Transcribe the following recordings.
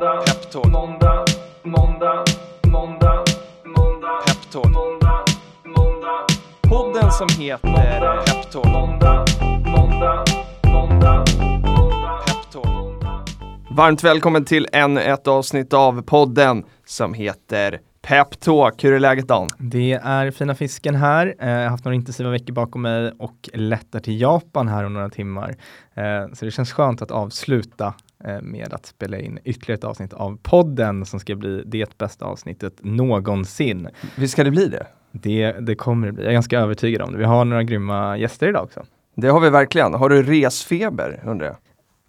måndag, Peptalk. måndag, måndag, måndag, måndag, Peptalk. måndag, måndag, Podden som heter Peptalk. måndag, måndag, måndag, måndag, Peptalk. Varmt välkommen till ännu ett avsnitt av podden som heter Peptalk. Hur är läget Dan? Det är fina fisken här. Eh, Jag har haft några intensiva veckor bakom mig och lättar till Japan här om några timmar. Eh, Så det känns skönt att avsluta med att spela in ytterligare ett avsnitt av podden som ska bli det bästa avsnittet någonsin. Visst ska det bli det? Det, det kommer det bli. Jag är ganska övertygad om det. Vi har några grymma gäster idag också. Det har vi verkligen. Har du resfeber undrar jag?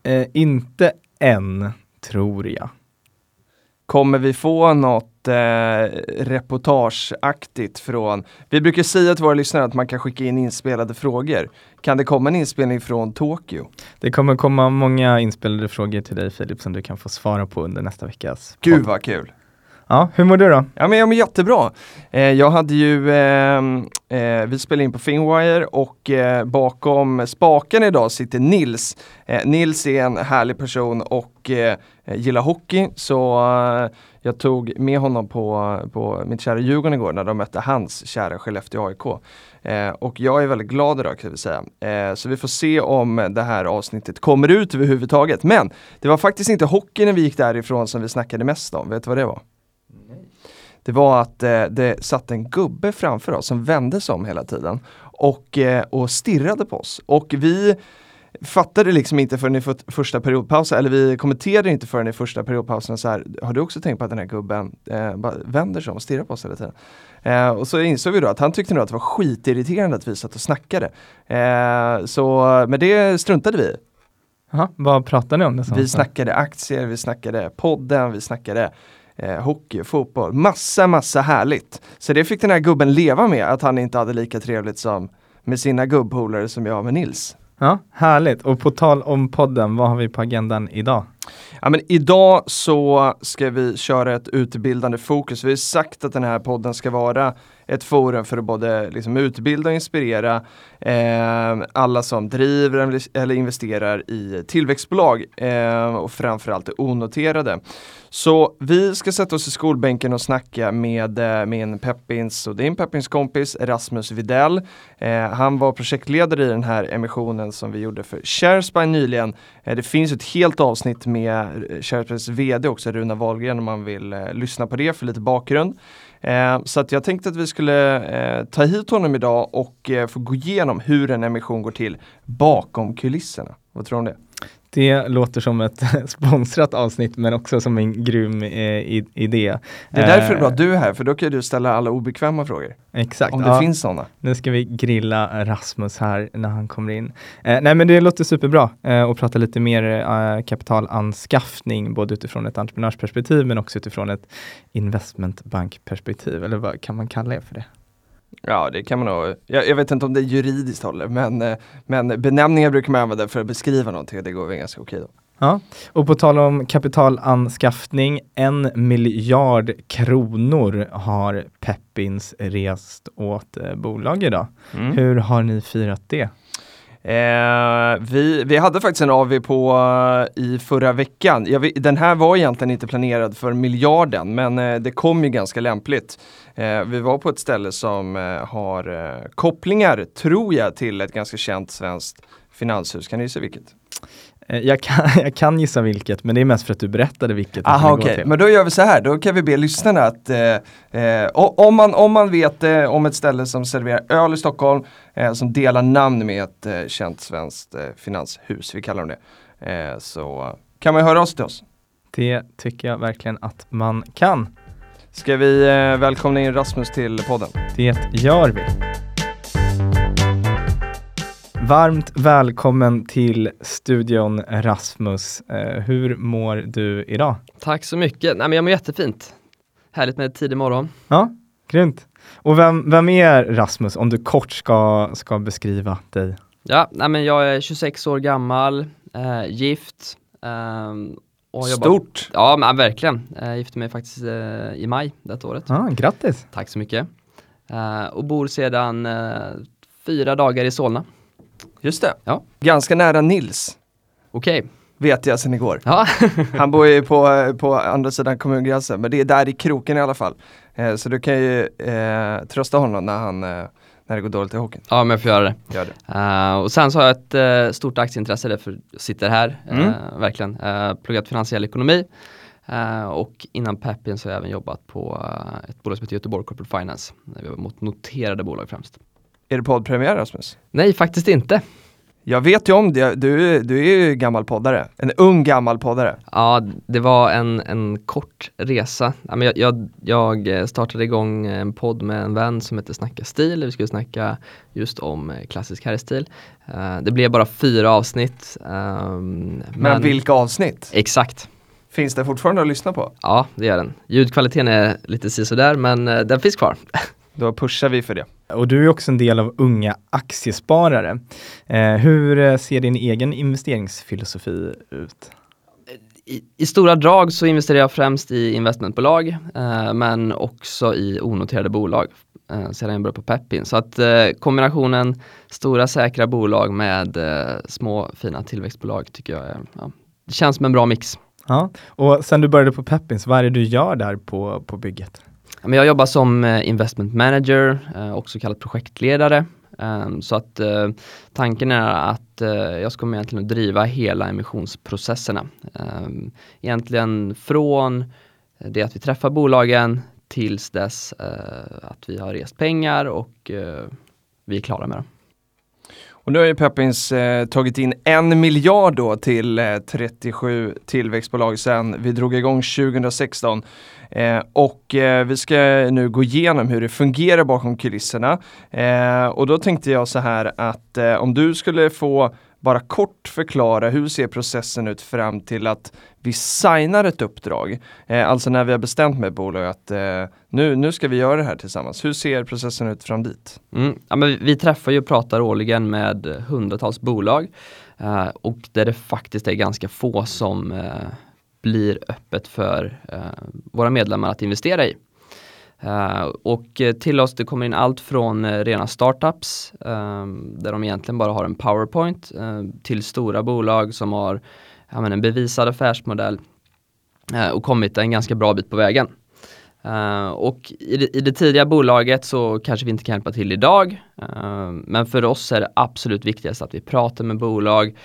Eh, inte än, tror jag. Kommer vi få något eh, reportageaktigt från, vi brukar säga till våra lyssnare att man kan skicka in inspelade frågor. Kan det komma en inspelning från Tokyo? Det kommer komma många inspelade frågor till dig Filip som du kan få svara på under nästa veckas Gud vad kul! Ja, hur mår du då? Ja men jag mår jättebra. Eh, jag hade ju, eh, eh, vi spelade in på Finwire och eh, bakom spaken idag sitter Nils. Eh, Nils är en härlig person och eh, gillar hockey så eh, jag tog med honom på, på mitt kära Djurgården igår när de mötte hans kära Skellefteå AIK. Eh, och jag är väldigt glad idag kan vi säga. Eh, så vi får se om det här avsnittet kommer ut överhuvudtaget. Men det var faktiskt inte hockey när vi gick därifrån som vi snackade mest om. Vet du vad det var? Det var att eh, det satt en gubbe framför oss som vände sig om hela tiden och, eh, och stirrade på oss. Och vi fattade liksom inte förrän i för, första periodpausen, eller vi kommenterade inte förrän i första periodpausen så här, har du också tänkt på att den här gubben eh, vänder sig om och stirrar på oss hela tiden? Eh, och så insåg vi då att han tyckte nog att det var skitirriterande att vi satt och snackade. Eh, så, men det struntade vi. Aha, vad pratar ni om? Det Vi snackade aktier, vi snackade podden, vi snackade eh, hockey, fotboll, massa, massa härligt. Så det fick den här gubben leva med, att han inte hade lika trevligt som med sina gubbpolare som jag med Nils. Ja, härligt. Och på tal om podden, vad har vi på agendan idag? Ja, men idag så ska vi köra ett utbildande fokus. Vi har sagt att den här podden ska vara ett forum för att både liksom utbilda och inspirera eh, alla som driver eller- investerar i tillväxtbolag eh, och framförallt det onoterade. Så vi ska sätta oss i skolbänken och snacka med eh, min Peppins och din Peppins kompis Rasmus Videll. Eh, han var projektledare i den här emissionen som vi gjorde för Sharespy nyligen. Eh, det finns ett helt avsnitt med eh, Sharespys VD också, Runa Wahlgren, om man vill eh, lyssna på det för lite bakgrund. Eh, så att jag tänkte att vi skulle eh, ta hit honom idag och eh, få gå igenom hur en emission går till bakom kulisserna. Vad tror du om det? Det låter som ett sponsrat avsnitt men också som en grym eh, idé. Det är därför det är bra Eh, att du är här, för då kan du ställa alla obekväma frågor. Exakt. Om det ja, finns sådana. Nu ska vi grilla Rasmus här när han kommer in. Eh, nej men det låter superbra eh, och prata lite mer eh, kapitalanskaffning både utifrån ett entreprenörsperspektiv men också utifrån ett investmentbankperspektiv. Eller vad kan man kalla det för det? Ja, det kan man nog. Jag, jag vet inte om det juridiskt håller, men, eh, men benämningar brukar man använda för att beskriva någonting och det går väl ganska okej då. Ja, och på tal om kapitalanskaffning, en miljard kronor har Peppins rest åt eh, bolag idag. Mm. Hur har ni firat det? Eh, vi, vi hade faktiskt en AV på uh, i förra veckan. Jag, den här var egentligen inte planerad för miljarden men eh, det kom ju ganska lämpligt. Eh, vi var på ett ställe som eh, har eh, kopplingar, tror jag, till ett ganska känt svenskt finanshus. Kan ni se vilket? Eh, Jag kan, jag kan gissa vilket, men det är mest för att du berättade vilket. vi Aha okej, till. men då gör vi så här, då kan vi be lyssnarna att eh, eh, om, man, om man vet eh, om ett ställe som serverar öl i Stockholm eh, som delar namn med ett eh, känt svenskt finanshus, vi kallar dem det, så kan man höra oss till oss. Det tycker jag verkligen att man kan. Ska vi välkomna in Rasmus till podden? Det gör vi. Varmt välkommen till studion Rasmus. Eh, hur mår du idag? Tack så mycket. Nej, men jag mår jättefint. Härligt med tidig morgon. Ja, grymt. Och vem, vem är Rasmus om du kort ska, ska beskriva dig? Ja, nej, men jag är 26 år gammal, eh, gift. ehm, och jobbar- Stort! Ja, men verkligen. Jag gifte mig faktiskt eh, i maj detta året. Ah, grattis! Tack så mycket. Eh, och bor sedan eh, fyra dagar i Solna. Just det. Ja. Ganska nära Nils. Okej, vet jag sedan igår. Ja, Han bor ju på, på andra sidan kommungränsen, men det är där i kroken i alla fall. Eh, så du kan ju eh, trösta honom när, han, eh, när det går dåligt i hockeyn. ja men jag får göra det. Gör det. Eh, och sen så har jag ett stort aktieintresse därför jag sitter här, Mm. verkligen. Uh, pluggat finansiell ekonomi Eh, och innan Pepin så har jag även jobbat på eh, ett bolag som heter Göteborg Corporate Finance. Där vi har mot noterade bolag främst. Är det poddpremiär Rasmus? Nej, faktiskt inte. Jag vet ju om det, du, du är ju gammal poddare. En ung gammal poddare. Ja, det var en, en kort resa. Ja, men jag, jag, jag startade igång en podd med en vän som heter Snacka stil. Vi skulle snacka just om eh, klassisk herrstil. Eh, det blev bara fyra avsnitt. ehm, Men, vilka avsnitt? Exakt. Finns det fortfarande att lyssna på? Ja, det gör den. Ljudkvaliteten är lite sisådär men eh, den finns kvar. Då pushar vi för det. Och du är också en del av unga aktiesparare. Eh, hur eh, ser din egen investeringsfilosofi ut? I, I stora drag så investerar jag främst i investmentbolag eh, men också i onoterade bolag eh, sedan jag började på Pepin. Så att eh, kombinationen stora säkra bolag med eh, små fina tillväxtbolag tycker jag är, ja, det känns som en bra mix. Ja, och sen du började på Peppins, vad är det du gör där på, på bygget? Men jag jobbar som eh, investment manager, eh, också kallad projektledare. Ehm, så att eh, tanken är att jag ska egentligen driva hela emissionsprocesserna. Ehm, egentligen från det att vi träffar bolagen tills dess att vi har rest pengar och vi är klara med dem. Och nu har ju Peppins eh, tagit in en miljard då till eh, 37 tillväxtbolag sedan vi drog igång 2016. Eh, och eh, vi ska nu gå igenom hur det fungerar bakom kulisserna. Eh, och då tänkte jag så här att eh, om du skulle få bara kort förklara hur ser processen ut fram till att vi signar ett uppdrag. Eh, alltså när vi har bestämt med bolag att eh, nu, nu ska vi göra det här tillsammans. Hur ser processen ut fram dit? Mm. Ja, men vi, vi träffar ju och pratar årligen med hundratals bolag eh, och där det faktiskt är ganska få som eh, blir öppet för eh, våra medlemmar att investera i. Uh, och eh, till oss det kommer in allt från uh, rena startups eh, där de egentligen bara har en powerpoint till stora bolag som har ja, men en bevisad affärsmodell och kommit en ganska bra bit på vägen. Och i det, i det tidiga bolaget så kanske vi inte kan hjälpa till idag. Men för oss är det absolut viktigast att vi pratar med bolag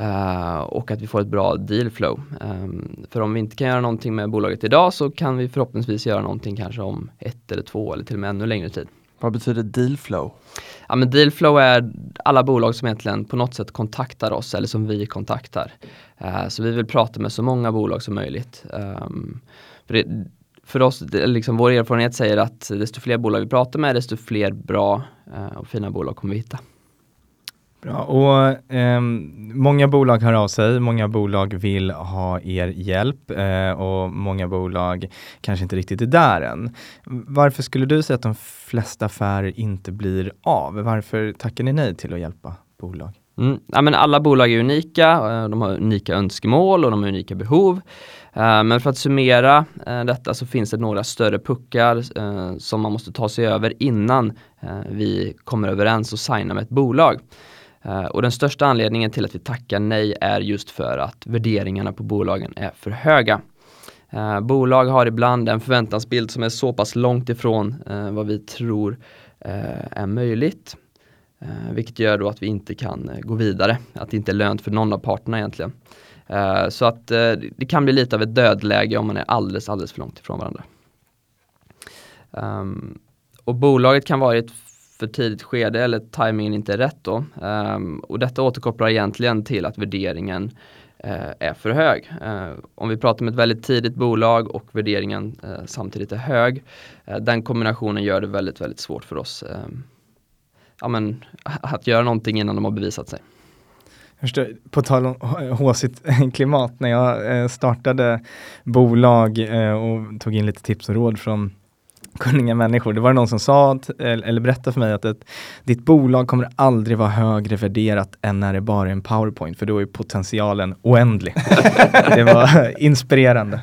eh, och att vi får ett bra deal flow. Eh, för om vi inte kan göra någonting med bolaget idag så kan vi förhoppningsvis göra någonting kanske om ett eller två eller till och med ännu längre tid. Vad betyder deal flow? Ja men deal flow är alla bolag som egentligen på något sätt kontaktar oss eller som vi kontaktar. Eh, så vi vill prata med så många bolag som möjligt. Ehm, för, det, för oss, det, liksom vår erfarenhet säger att desto fler bolag vi pratar med desto fler bra eh, och fina bolag kommer vi hitta. Bra. Och, eh, många bolag hör av sig, många bolag vill ha er hjälp eh, och många bolag kanske inte riktigt är där än. Varför skulle du säga att de flesta affärer inte blir av? Varför tackar ni nej till att hjälpa bolag? Mm. Ja, men alla bolag är unika, eh, de har unika önskemål och de har unika behov. Eh, men för att summera eh, detta så finns det några större puckar som man måste ta sig över innan vi kommer överens och signar med ett bolag. Eh, och den största anledningen till att vi tackar nej är just för att värderingarna på bolagen är för höga. Eh, bolag har ibland en förväntansbild som är så pass långt ifrån eh, vad vi tror eh, är möjligt. Eh, vilket gör då att vi inte kan eh, gå vidare, att det inte är lönt för någon av parterna egentligen. Eh, så att eh, det kan bli lite av ett dödläge om man är alldeles, alldeles för långt ifrån varandra. Ehm, och bolaget kan vara i ett för tidigt skede eller tajmingen inte är rätt då. Um, och detta återkopplar egentligen till att värderingen uh, är för hög. Uh, om vi pratar om ett väldigt tidigt bolag och värderingen uh, samtidigt är hög, den kombinationen gör det väldigt, väldigt svårt för oss ehm, ja, men, att göra någonting innan de har bevisat sig. Förstår, på tal om håsigt klimat, när jag startade bolag och tog in lite tips och råd från kunniga människor. Det var någon som sa, eller berättade för mig att ett, ditt bolag kommer aldrig vara högre värderat än när det bara är en powerpoint, för då är potentialen oändlig. det var inspirerande.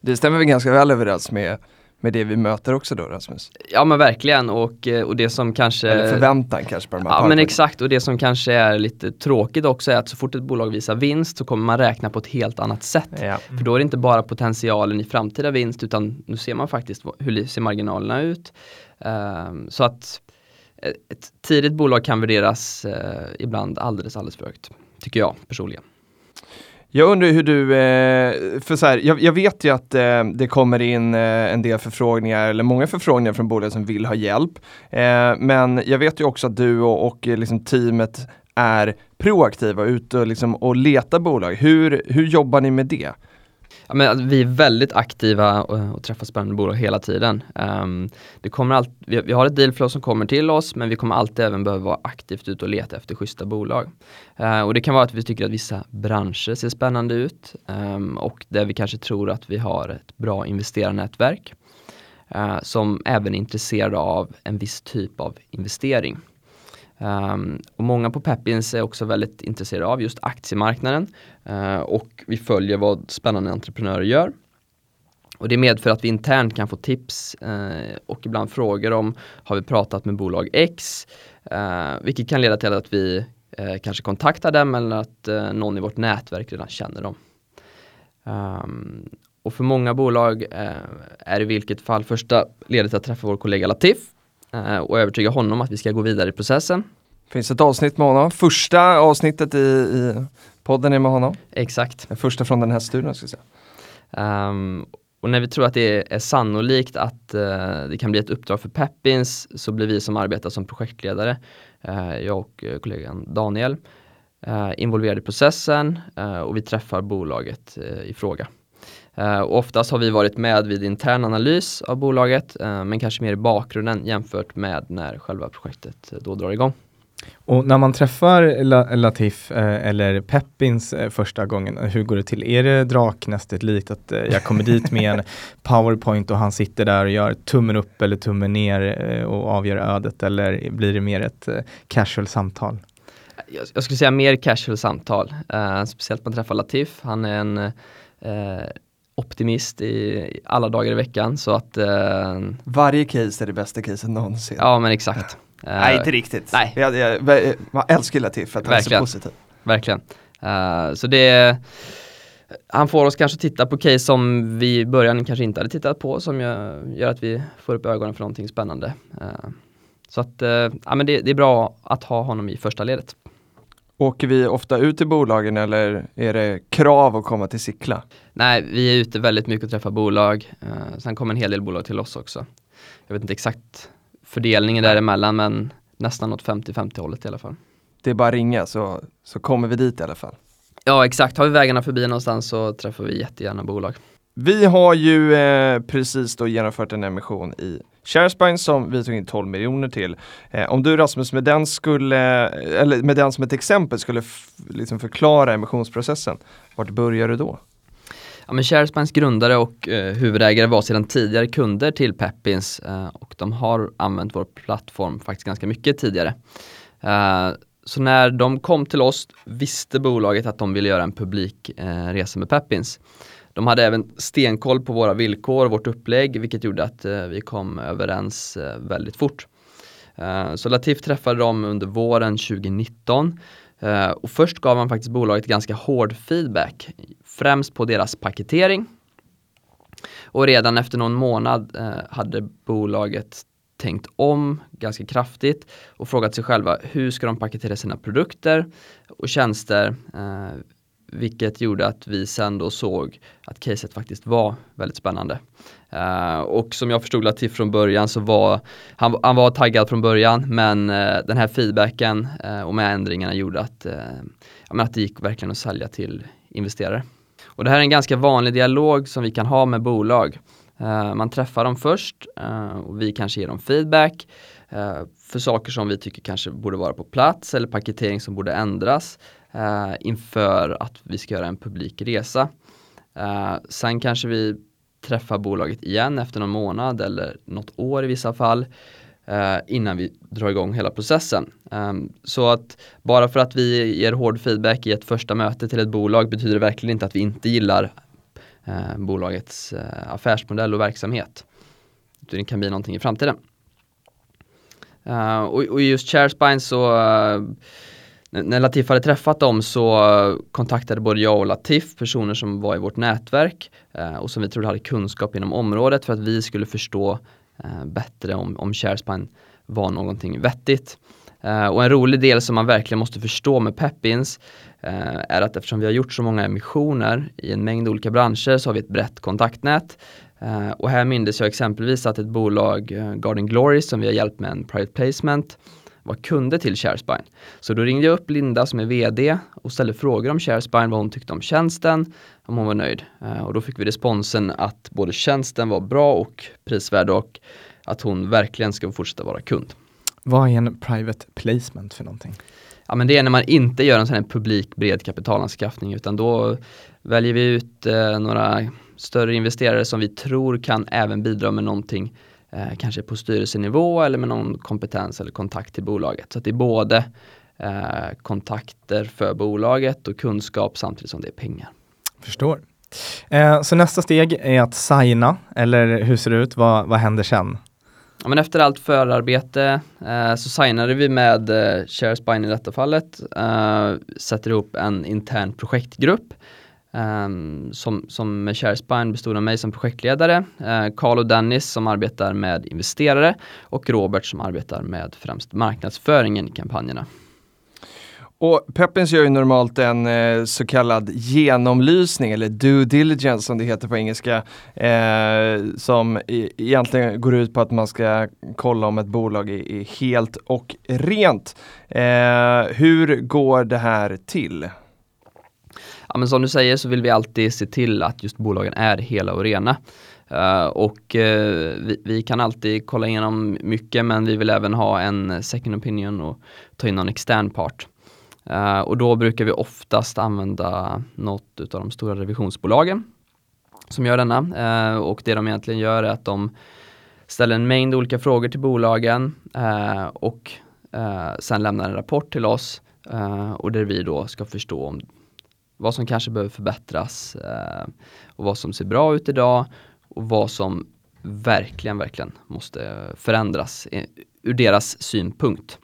Det stämmer väl ganska väl överens med, med det vi möter också då Rasmus? Ja men verkligen och, eh, och det som kanske Eller förväntan kanske på de här Ja men exakt och det som kanske är lite tråkigt också är att så fort ett bolag visar vinst så kommer man räkna på ett helt annat sätt. Ja. För då är det inte bara potentialen i framtida vinst utan nu ser man faktiskt hur ser marginalerna ut. Ehm, så att ett tidigt bolag kan värderas eh, ibland alldeles, alldeles för högt. Tycker jag personligen. Jag undrar hur du, eh, för så här, jag, jag vet ju att eh, det kommer in eh, en del förfrågningar, eller många förfrågningar från bolag som vill ha hjälp. Men jag vet ju också att du och, och liksom teamet är proaktiva ute och, liksom, och letar bolag. Hur, hur jobbar ni med det? Ja, men vi är väldigt aktiva och, och träffar spännande bolag hela tiden. Um, det kommer allt, vi, vi har ett dealflow som kommer till oss men vi kommer alltid även behöva vara aktivt ute och leta efter schyssta bolag. Uh, och det kan vara att vi tycker att vissa branscher ser spännande ut um, och där vi kanske tror att vi har ett bra investerarnätverk uh, som även är intresserade av en viss typ av investering. Um, och många på Peppins är också väldigt intresserade av just aktiemarknaden uh, och vi följer vad spännande entreprenörer gör. Och det medför att vi internt kan få tips uh, och ibland frågor om har vi pratat med bolag X uh, vilket kan leda till att vi kanske kontaktar dem eller att någon i vårt nätverk redan känner dem. Um, och för många bolag uh, är i vilket fall första ledet att träffa vår kollega Latif och övertyga honom att vi ska gå vidare i processen. Finns ett avsnitt med honom. Första avsnittet i, i podden är med honom. Exakt. Det första från den här studien ska jag säga. Ehm, och när vi tror att det är sannolikt att eh, det kan bli ett uppdrag för Peppins så blir vi som arbetar som projektledare, eh, jag och eh, kollegan Daniel, eh, involverade i processen eh, och vi träffar bolaget eh, i fråga. Eh, oftast har vi varit med vid intern analys av bolaget eh, men kanske mer i bakgrunden jämfört med när själva projektet eh, då drar igång. Och när man träffar La Latif eh, eller Peppins eh, första gången, hur går det till? Är det draknästet likt att eh, jag kommer dit med en powerpoint och han sitter där och gör tummen upp eller tummen ner eh, och avgör ödet eller blir det mer ett eh, casual samtal? jag, jag skulle säga mer casual samtal. Eh, speciellt man träffar Latif. Han är en eh, optimist i, alla dagar i veckan. Så att, eh, Varje case är det bästa caset någonsin. ja men exakt. Eh, Nej, inte riktigt. nej. Jag, jag, jag, man älskar Latif för att han är så Verkligen. positiv. Verkligen. Eh, så det han får oss kanske titta på case som vi i början kanske inte hade tittat på som gör, att vi får upp ögonen för någonting spännande. Eh, så att eh, ja, men det, det är bra att ha honom i första ledet. Åker vi ofta ut till bolagen eller är det krav att komma till Sickla? Nej, vi är ute väldigt mycket och träffar bolag. Eh, sen kommer en hel del bolag till oss också. Jag vet inte exakt fördelningen däremellan men nästan åt 50-50 hållet i alla fall. Det är bara att ringa så, så kommer vi dit i alla fall. Ja exakt, har vi vägarna förbi någonstans så träffar vi jättegärna bolag. Vi har ju eh, precis då genomfört en emission i Sharespine som vi tog in 12 miljoner till. Eh, om du Rasmus med den, skulle, eller med den som ett exempel skulle liksom förklara emissionsprocessen, vart börjar du då? Ja, men Sharespines grundare och eh, huvudägare var sedan tidigare kunder till Peppins eh, och de har använt vår plattform faktiskt ganska mycket tidigare. Eh, så när de kom till oss visste bolaget att de ville göra en publik eh, resa med Peppins. De hade även stenkoll på våra villkor och vårt upplägg vilket gjorde att eh, vi kom överens eh, väldigt fort. Eh, så Latif träffade dem under våren 2019 eh, och först gav han faktiskt bolaget ganska hård feedback främst på deras paketering. Och redan efter någon månad eh, hade bolaget tänkt om ganska kraftigt och frågat sig själva hur ska de paketera sina produkter och tjänster eh, vilket gjorde att vi sen då såg att caset faktiskt var väldigt spännande. Uh, och som jag förstod Latif från början så var han, han var taggad från början men uh, den här feedbacken uh, och med ändringarna gjorde att, ja, men att det gick verkligen att sälja till investerare. Och det här är en ganska vanlig dialog som vi kan ha med bolag. Man träffar dem först och vi kanske ger dem feedback för saker som vi tycker kanske borde vara på plats eller paketering som borde ändras eh, inför att vi ska göra en publik resa. Eh, sen kanske vi träffar bolaget igen efter någon månad eller något år i vissa fall eh, innan vi drar igång hela processen. Ehm, så att bara för att vi ger hård feedback i ett första möte till ett bolag betyder det verkligen inte att vi inte gillar eh, bolagets eh, affärsmodell och verksamhet. det kan bli någonting i framtiden. Uh, och, och just ShareSpine så uh, när Latif hade träffat dem så eh, kontaktade både jag och Latif personer som var i vårt nätverk eh, och som vi trodde hade kunskap inom området för att vi skulle förstå eh, bättre om, om ShareSpine var någonting vettigt. och en rolig del som man verkligen måste förstå med Pepins är att eftersom vi har gjort så många emissioner i en mängd olika branscher så har vi ett brett kontaktnät och här mindes jag exempelvis att ett bolag, Garden Glory, som vi har hjälpt med en private placement, var kunder till ShareSpine. Så då ringde jag upp Linda som är VD och ställde frågor om ShareSpine, vad hon tyckte om tjänsten, om hon var nöjd. Uh, och då fick vi responsen att både tjänsten var bra och prisvärd och att hon verkligen ska fortsätta vara kund. Vad är en private placement för någonting? Ja men det är när man inte gör en sån här publik bred kapitalanskaffning utan då väljer vi ut några större investerare som vi tror kan även bidra med någonting eh, kanske på styrelsenivå eller med någon kompetens eller kontakt till bolaget. Så det är både eh, kontakter för bolaget och kunskap samtidigt som det är pengar. Förstår. Eh, så nästa steg är att signa, eller hur ser det ut? Vad, vad händer sen? Ja, men efter allt förarbete eh, så signade vi med eh, ShareSpine i detta fallet, eh, sätter ihop en intern projektgrupp Um, som, som med ShareSpine bestod av mig som projektledare, uh, Carl och Dennis som arbetar med investerare och Robert som arbetar med främst marknadsföringen i kampanjerna. Och Peppins gör ju normalt en eh, så kallad genomlysning eller due diligence som det heter på engelska. Eh, som e egentligen går ut på att man ska kolla om ett bolag är, är helt och rent. Eh, hur går det här till? Ja, men som du säger så vill vi alltid se till att just bolagen är hela och rena. Uh, och uh, vi, vi, kan alltid kolla igenom mycket men vi vill även ha en second opinion och ta in någon extern part. Uh, och då brukar vi oftast använda något av de stora revisionsbolagen som gör denna. och det de egentligen gör är att de ställer en mängd olika frågor till bolagen och sen lämnar en rapport till oss och där vi då ska förstå om vad som kanske behöver förbättras eh, och vad som ser bra ut idag och vad som verkligen, verkligen måste förändras ur deras synpunkt.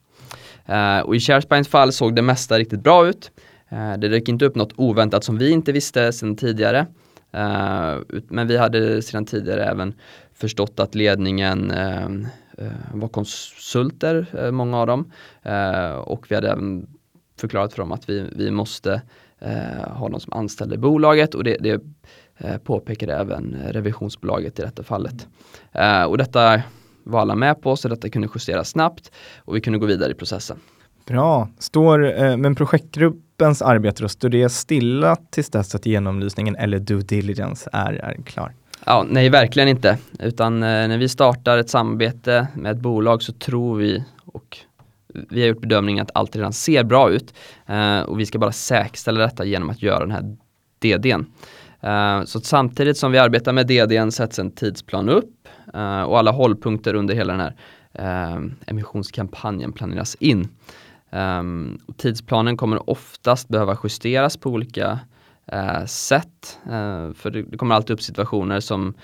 Eh, och i ShareSpines fall såg det mesta riktigt bra ut. Eh, det dök inte upp något oväntat som vi inte visste sedan tidigare. Eh, men vi hade sedan tidigare även förstått att ledningen eh, eh var konsulter, eh, många av dem. Eh, och vi hade även förklarat för dem att vi, vi måste eh, ha någon som anställd i bolaget och det, det eh, påpekade även revisionsbolaget i detta fallet. Eh, och detta var alla med på så detta kunde justeras snabbt och vi kunde gå vidare i processen. Bra, står, eh, men projektgruppens arbete då, står det stilla tills dess att genomlysningen eller due diligence är, är klar? Ja, nej, verkligen inte. Utan eh, när vi startar ett samarbete med ett bolag så tror vi och vi har gjort bedömningen att allt redan ser bra ut eh, och vi ska bara säkerställa detta genom att göra den här DDn. Eh, så samtidigt som vi arbetar med DDn sätts en tidsplan upp eh, och alla hållpunkter under hela den här eh, emissionskampanjen planeras in. Eh, och tidsplanen kommer oftast behöva justeras på olika eh, sätt. för det, det, kommer alltid upp situationer som,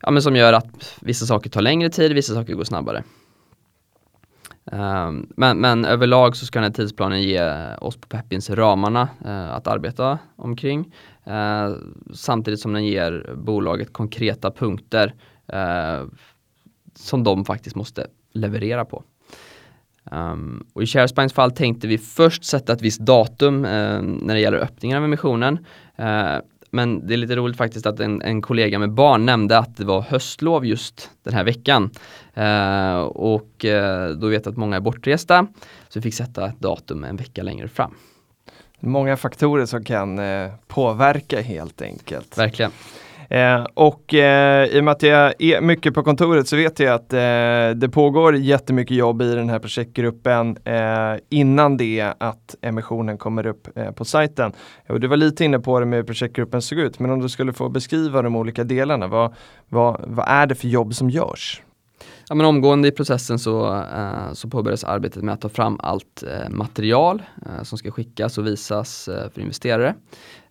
ja, men som gör att vissa saker tar längre tid, vissa saker går snabbare. Um, men, men, överlag så ska den här tidsplanen ge oss på Peppins ramarna uh, eh, att arbeta omkring. Uh, samtidigt som den ger bolaget konkreta punkter uh, som de faktiskt måste leverera på. Um, och I ShareSpines fall tänkte vi först sätta ett visst datum när det gäller öppningen av emissionen. Men det är lite roligt faktiskt att en, en kollega med barn nämnde att det var höstlov just den här veckan. Eh, och eh, då vet jag att många är bortresta. Så vi fick sätta ett datum en vecka längre fram. Många faktorer som kan eh, påverka helt enkelt. Verkligen. Eh, och eh, i och med att jag är mycket på kontoret så vet jag att eh, det pågår jättemycket jobb i den här projektgruppen eh, innan det att emissionen kommer upp eh, på sajten. Och du var lite inne på det med hur projektgruppen såg ut, men om du skulle få beskriva de olika delarna, vad, vad, vad är det för jobb som görs? Ja, men omgående i processen så, eh, så påbörjas arbetet med att ta fram allt eh, material eh, som ska skickas och visas eh, för investerare.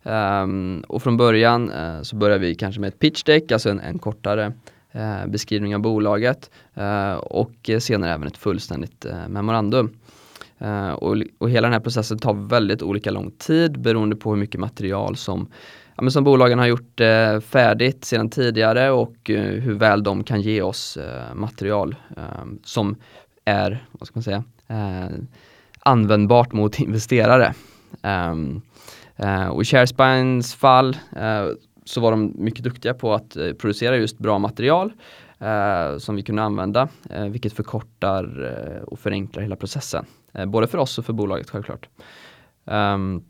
Um, och från början uh, så börjar vi kanske med ett pitch deck, alltså en, en kortare uh, beskrivning av bolaget uh, och senare även ett fullständigt memorandum. Och, och hela den här processen tar väldigt olika lång tid beroende på hur mycket material som ja, men som bolagen har gjort färdigt sedan tidigare och hur väl de kan ge oss material ehm, som är, vad ska man säga, användbart mot investerare. Um, Eh, och i Sharespines fall eh, så var de mycket duktiga på att eh, producera just bra material eh, som vi kunde använda, eh, vilket förkortar och förenklar hela processen. både för oss och för bolaget självklart. Um,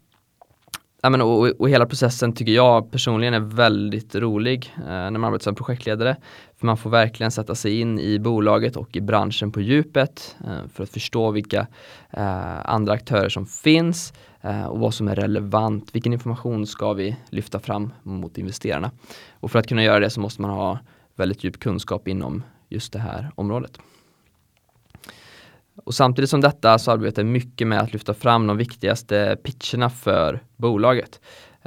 ja, men, och, och, hela processen tycker jag personligen är väldigt rolig eh, när man arbetar som projektledare. För man får verkligen sätta sig in i bolaget och i branschen på djupet eh, för att förstå vilka eh, andra aktörer som finns eh, och vad som är relevant. Vilken information ska vi lyfta fram mot investerarna? Och för att kunna göra det så måste man ha väldigt djup kunskap inom just det här området. Och samtidigt som detta så arbetar jag mycket med att lyfta fram de viktigaste pitcherna för bolaget.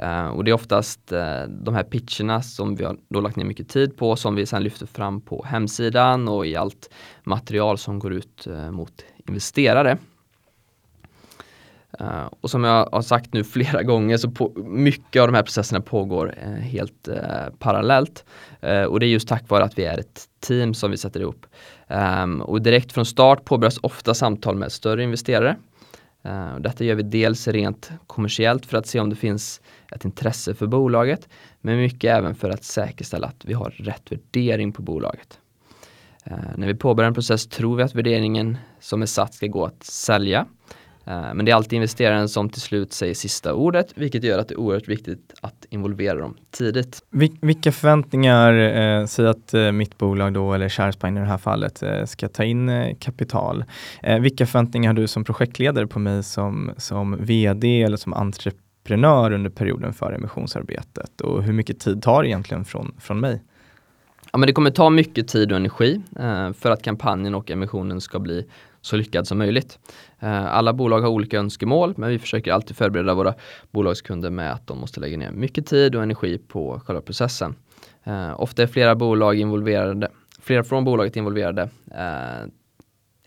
Uh, och det är oftast uh, de här pitcherna som vi har då lagt ner mycket tid på som vi sedan lyfter fram på hemsidan och i allt material som går ut uh, mot investerare. Uh, och som jag har sagt nu flera gånger så på, mycket av de här processerna pågår uh, helt uh, parallellt. och det är just tack vare att vi är ett team som vi sätter ihop. Um, och direkt från start påbörjas ofta samtal med större investerare. Ehm, detta gör vi dels rent kommersiellt för att se om det finns ett intresse för bolaget, men mycket även för att säkerställa att vi har rätt värdering på bolaget. Ehm, när vi påbörjar en process tror vi att värderingen som är satt ska gå att sälja men det är alltid investeraren som till slut säger sista ordet, vilket gör att det är oerhört viktigt att involvera dem tidigt. Vilka förväntningar, eh, säg att eh, mitt bolag då, eller Sharespine i det här fallet, eh, ska ta in eh, kapital. Eh, vilka förväntningar har du som projektledare på mig som, som vd eller som entreprenör under perioden för emissionsarbetet? Och hur mycket tid tar det egentligen från, från mig? Ja, men det kommer ta mycket tid och energi eh, för att kampanjen och emissionen ska bli så lyckad som möjligt. Eh, alla bolag har olika önskemål men vi försöker alltid förbereda våra bolagskunder med att de måste lägga ner mycket tid och energi på själva processen. Eh, ofta är flera bolag involverade, flera från bolaget involverade eh,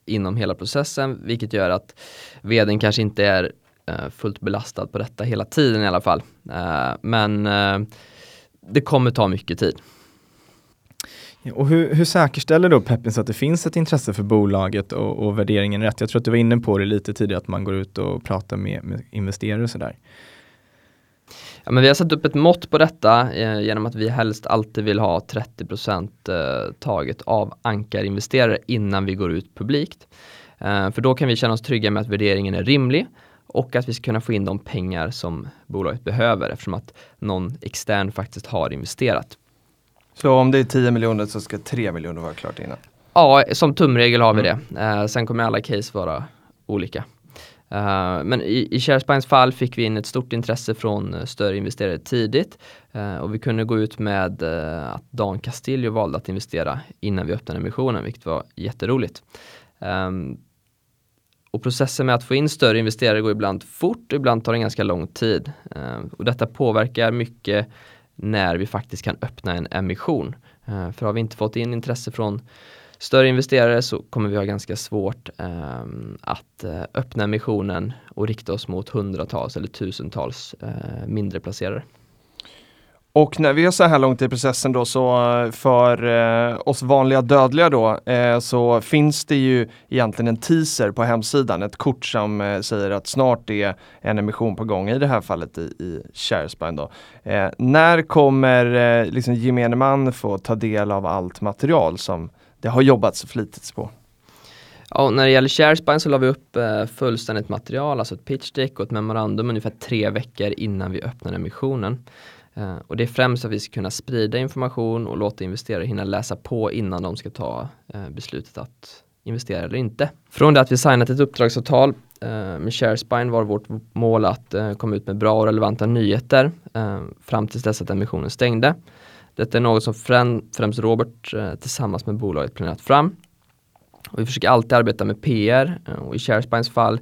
inom hela processen vilket gör att vdn kanske inte är eh, fullt belastad på detta hela tiden i alla fall. men det kommer ta mycket tid. Och hur, hur säkerställer då Peppins att det finns ett intresse för bolaget och, och värderingen rätt? Jag tror att du var inne på det lite tidigare att man går ut och pratar med, med investerare och sådär. Ja, men vi har satt upp ett mått på detta eh, genom att vi helst alltid vill ha 30 eh, taget av ankarinvesterare innan vi går ut publikt. Eh, för då kan vi känna oss trygga med att värderingen är rimlig och att vi ska kunna få in de pengar som bolaget behöver eftersom att någon extern faktiskt har investerat. Så om det är 10 miljoner så ska 3 miljoner vara klart innan? Ja, som tumregel har vi mm. det. Uh, sen kommer alla case vara olika. Uh, men i, i Sharespines fall fick vi in ett stort intresse från uh, större investerare tidigt uh, och vi kunde gå ut med att Dan Castillo valde att investera innan vi öppnade emissionen, vilket var jätteroligt. Um, och processen med att få in större investerare går ibland fort, ibland tar det ganska lång tid. Ehm, och detta påverkar mycket när vi faktiskt kan öppna en emission. Eh, för har vi inte fått in intresse från större investerare så kommer vi ha ganska svårt ehm, eh, att öppna emissionen och rikta oss mot hundratals eller tusentals eh, mindre placerare. Och när vi är så här långt i processen då så eh, för eh, oss vanliga dödliga då eh, så finns det ju egentligen en teaser på hemsidan, ett kort som eh, säger att snart är en emission på gång, i det här fallet i, i Sharespine då. Eh, när kommer eh, liksom gemene man få ta del av allt material som det har jobbats flitigt på? Ja, när det gäller Sharespine så la vi upp eh, fullständigt material, alltså ett pitch deck och ett memorandum ungefär tre veckor innan vi öppnade emissionen. Eh, och det är främst att vi ska kunna sprida information och låta investerare hinna läsa på innan de ska ta eh, beslutet att investera eller inte. Från det att vi signat ett uppdragsavtal eh, med Sharespine var vårt mål att komma ut med bra och relevanta nyheter fram tills dess att emissionen stängde. Detta är något som främst Robert tillsammans med bolaget planerat fram. Och vi försöker alltid arbeta med PR och i Sharespines fall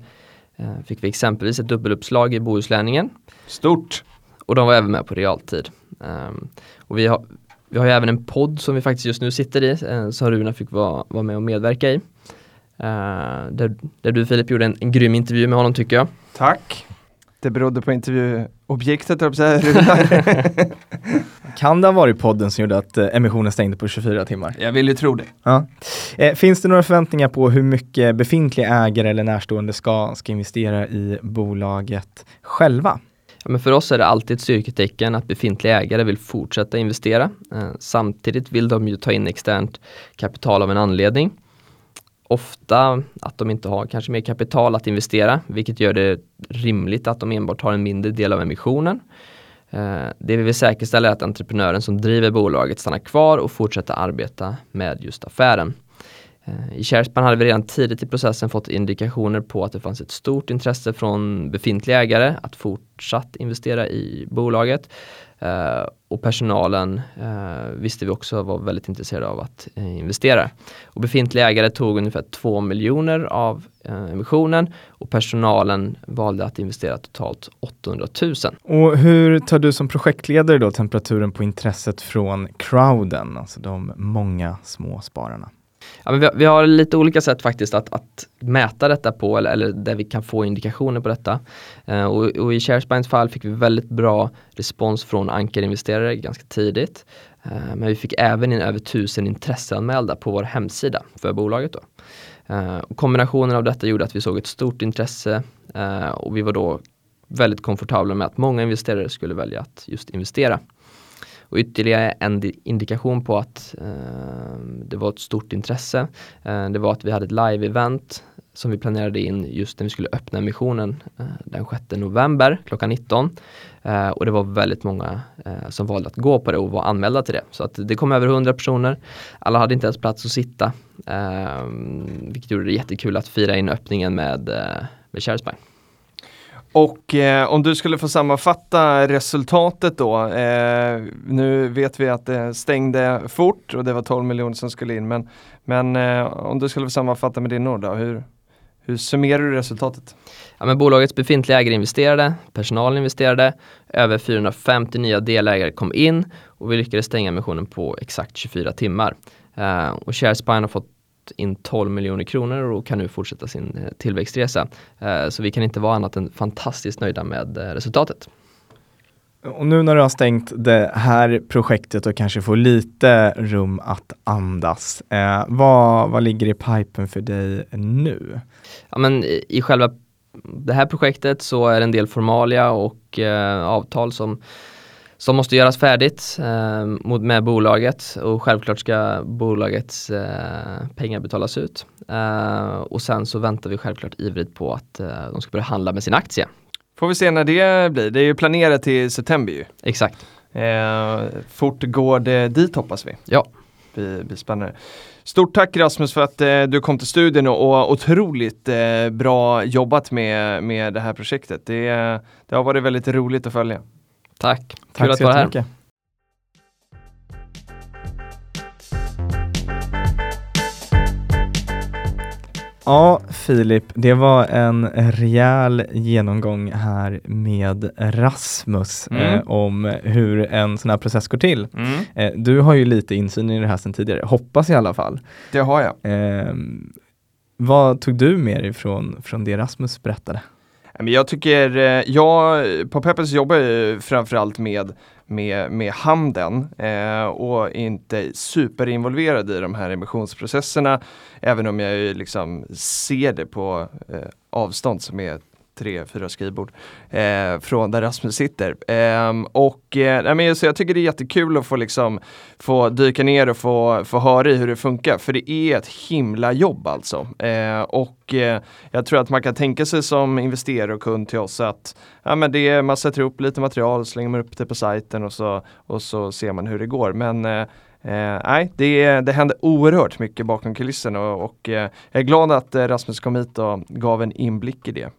fick vi exempelvis ett dubbeluppslag i Bohuslänningen. Stort! Och de var även med på realtid. Um, och vi har, vi har ju även en podd som vi faktiskt just nu sitter i, eh, som Runa fick vara, vara med och medverka i. Eh, där, där du Filip gjorde en, en grym intervju med honom tycker jag. Tack! Det berodde på intervjuobjektet, höll jag säga. Kan det ha varit podden som gjorde att eh, emissionen stängde på 24 timmar? Jag vill ju tro det. Ja. Eh, finns det några förväntningar på hur mycket befintliga ägare eller närstående ska, ska investera i bolaget själva? Men för oss är det alltid ett styrketecken att befintliga ägare vill fortsätta investera. Eh, samtidigt vill de ju ta in externt kapital av en anledning. Ofta att de inte har kanske mer kapital att investera, vilket gör det rimligt att de enbart har en mindre del av emissionen. Eh, det vi vill säkerställa är att entreprenören som driver bolaget stannar kvar och fortsätter arbeta med just affären. Eh, I Sharespan hade vi redan tidigt i processen fått indikationer på att det fanns ett stort intresse från befintliga ägare att fortsatt investera i bolaget. Eh, och personalen eh, visste vi också var väldigt intresserade av att investera. Och befintliga ägare tog ungefär 2 miljoner av emissionen och personalen valde att investera totalt 800 000. Och hur tar du som projektledare då temperaturen på intresset från crowden, alltså de många små spararna? Ja, men vi, har, vi har lite olika sätt faktiskt att, att mäta detta på eller, eller där vi kan få indikationer på detta. Eh, och, och, i Sharespines fall fick vi väldigt bra respons från ankarinvesterare ganska tidigt. Eh, men vi fick även in över tusen intresseanmälda på vår hemsida för bolaget. Då. Uh, kombinationen av detta gjorde att vi såg ett stort intresse eh, och vi var då väldigt komfortabla med att många investerare skulle välja att just investera. Och ytterligare en indikation på att eh, det var ett stort intresse. Eh, det var att vi hade ett live-event som vi planerade in just när vi skulle öppna emissionen eh, den 6 november klockan 19. Eh, och det var väldigt många eh, som valde att gå på det och var anmälda till det. Så att det kom över 100 personer. Alla hade inte ens plats att sitta. Eh, vilket gjorde det jättekul att fira in öppningen med, eh, med Sharespine. Och eh, om du skulle få sammanfatta resultatet då. Eh, nu vet vi att det stängde fort och det var 12 miljoner som skulle in. Men, men eh, om du skulle få sammanfatta med din ord då, hur, hur summerar du resultatet? Ja, men bolagets befintliga ägare investerade, personalen investerade, över 450 nya delägare kom in och vi lyckades stänga emissionen på exakt 24 timmar. Eh, och Sharespine har fått in 12 miljoner kronor och kan nu fortsätta sin eh, tillväxtresa. Eh, så vi kan inte vara annat än fantastiskt nöjda med eh, resultatet. Och nu när du har stängt det här projektet och kanske får lite rum att andas, eh, vad, vad ligger i pipen för dig nu? Ja, men i, i själva det här projektet så är det en del formalia och eh, avtal som som måste göras färdigt eh, med bolaget och självklart ska bolagets eh, pengar betalas ut. Eh, och sen så väntar vi självklart ivrigt på att eh, de ska börja handla med sin aktie. Får vi se när det blir. Det är ju planerat till september ju. Exakt. Eh, fort går det dit hoppas vi. Ja. Det blir spännande. Stort tack Rasmus för att eh, du kom till studion och, och otroligt eh, bra jobbat med, med det här projektet. Det, det har varit väldigt roligt att följa. Tack, Tack kul att vara här. Ja, Filip, det var en rejäl genomgång här med Rasmus mm. eh, om hur en sån här process går till. Mm. Eh, du har ju lite insyn i det här sedan tidigare, hoppas i alla fall. Det har jag. Eh, vad tog du med dig från, från det Rasmus berättade? Jag tycker, eh, jag på Peppers jobbar jag framförallt med, med, med handeln eh, och inte superinvolverad i de här emissionsprocesserna. Även om jag liksom ser det på eh, avstånd som är tre, fyra skrivbord eh, från där Rasmus sitter. Eh, och eh, men, så jag tycker det är jättekul att få, liksom, få dyka ner och få, få höra i hur det funkar, för det är ett himla jobb alltså. Eh, och eh, jag tror att man kan tänka sig som investerare och kund till oss att ja, men det är, man sätter ihop lite material, slänger man upp det på sajten och så, och så ser man hur det går. Men eh, Eh, nej, det, det händer oerhört mycket bakom kulisserna och, och eh, jag är glad att eh, Rasmus kom hit och gav en inblick i det.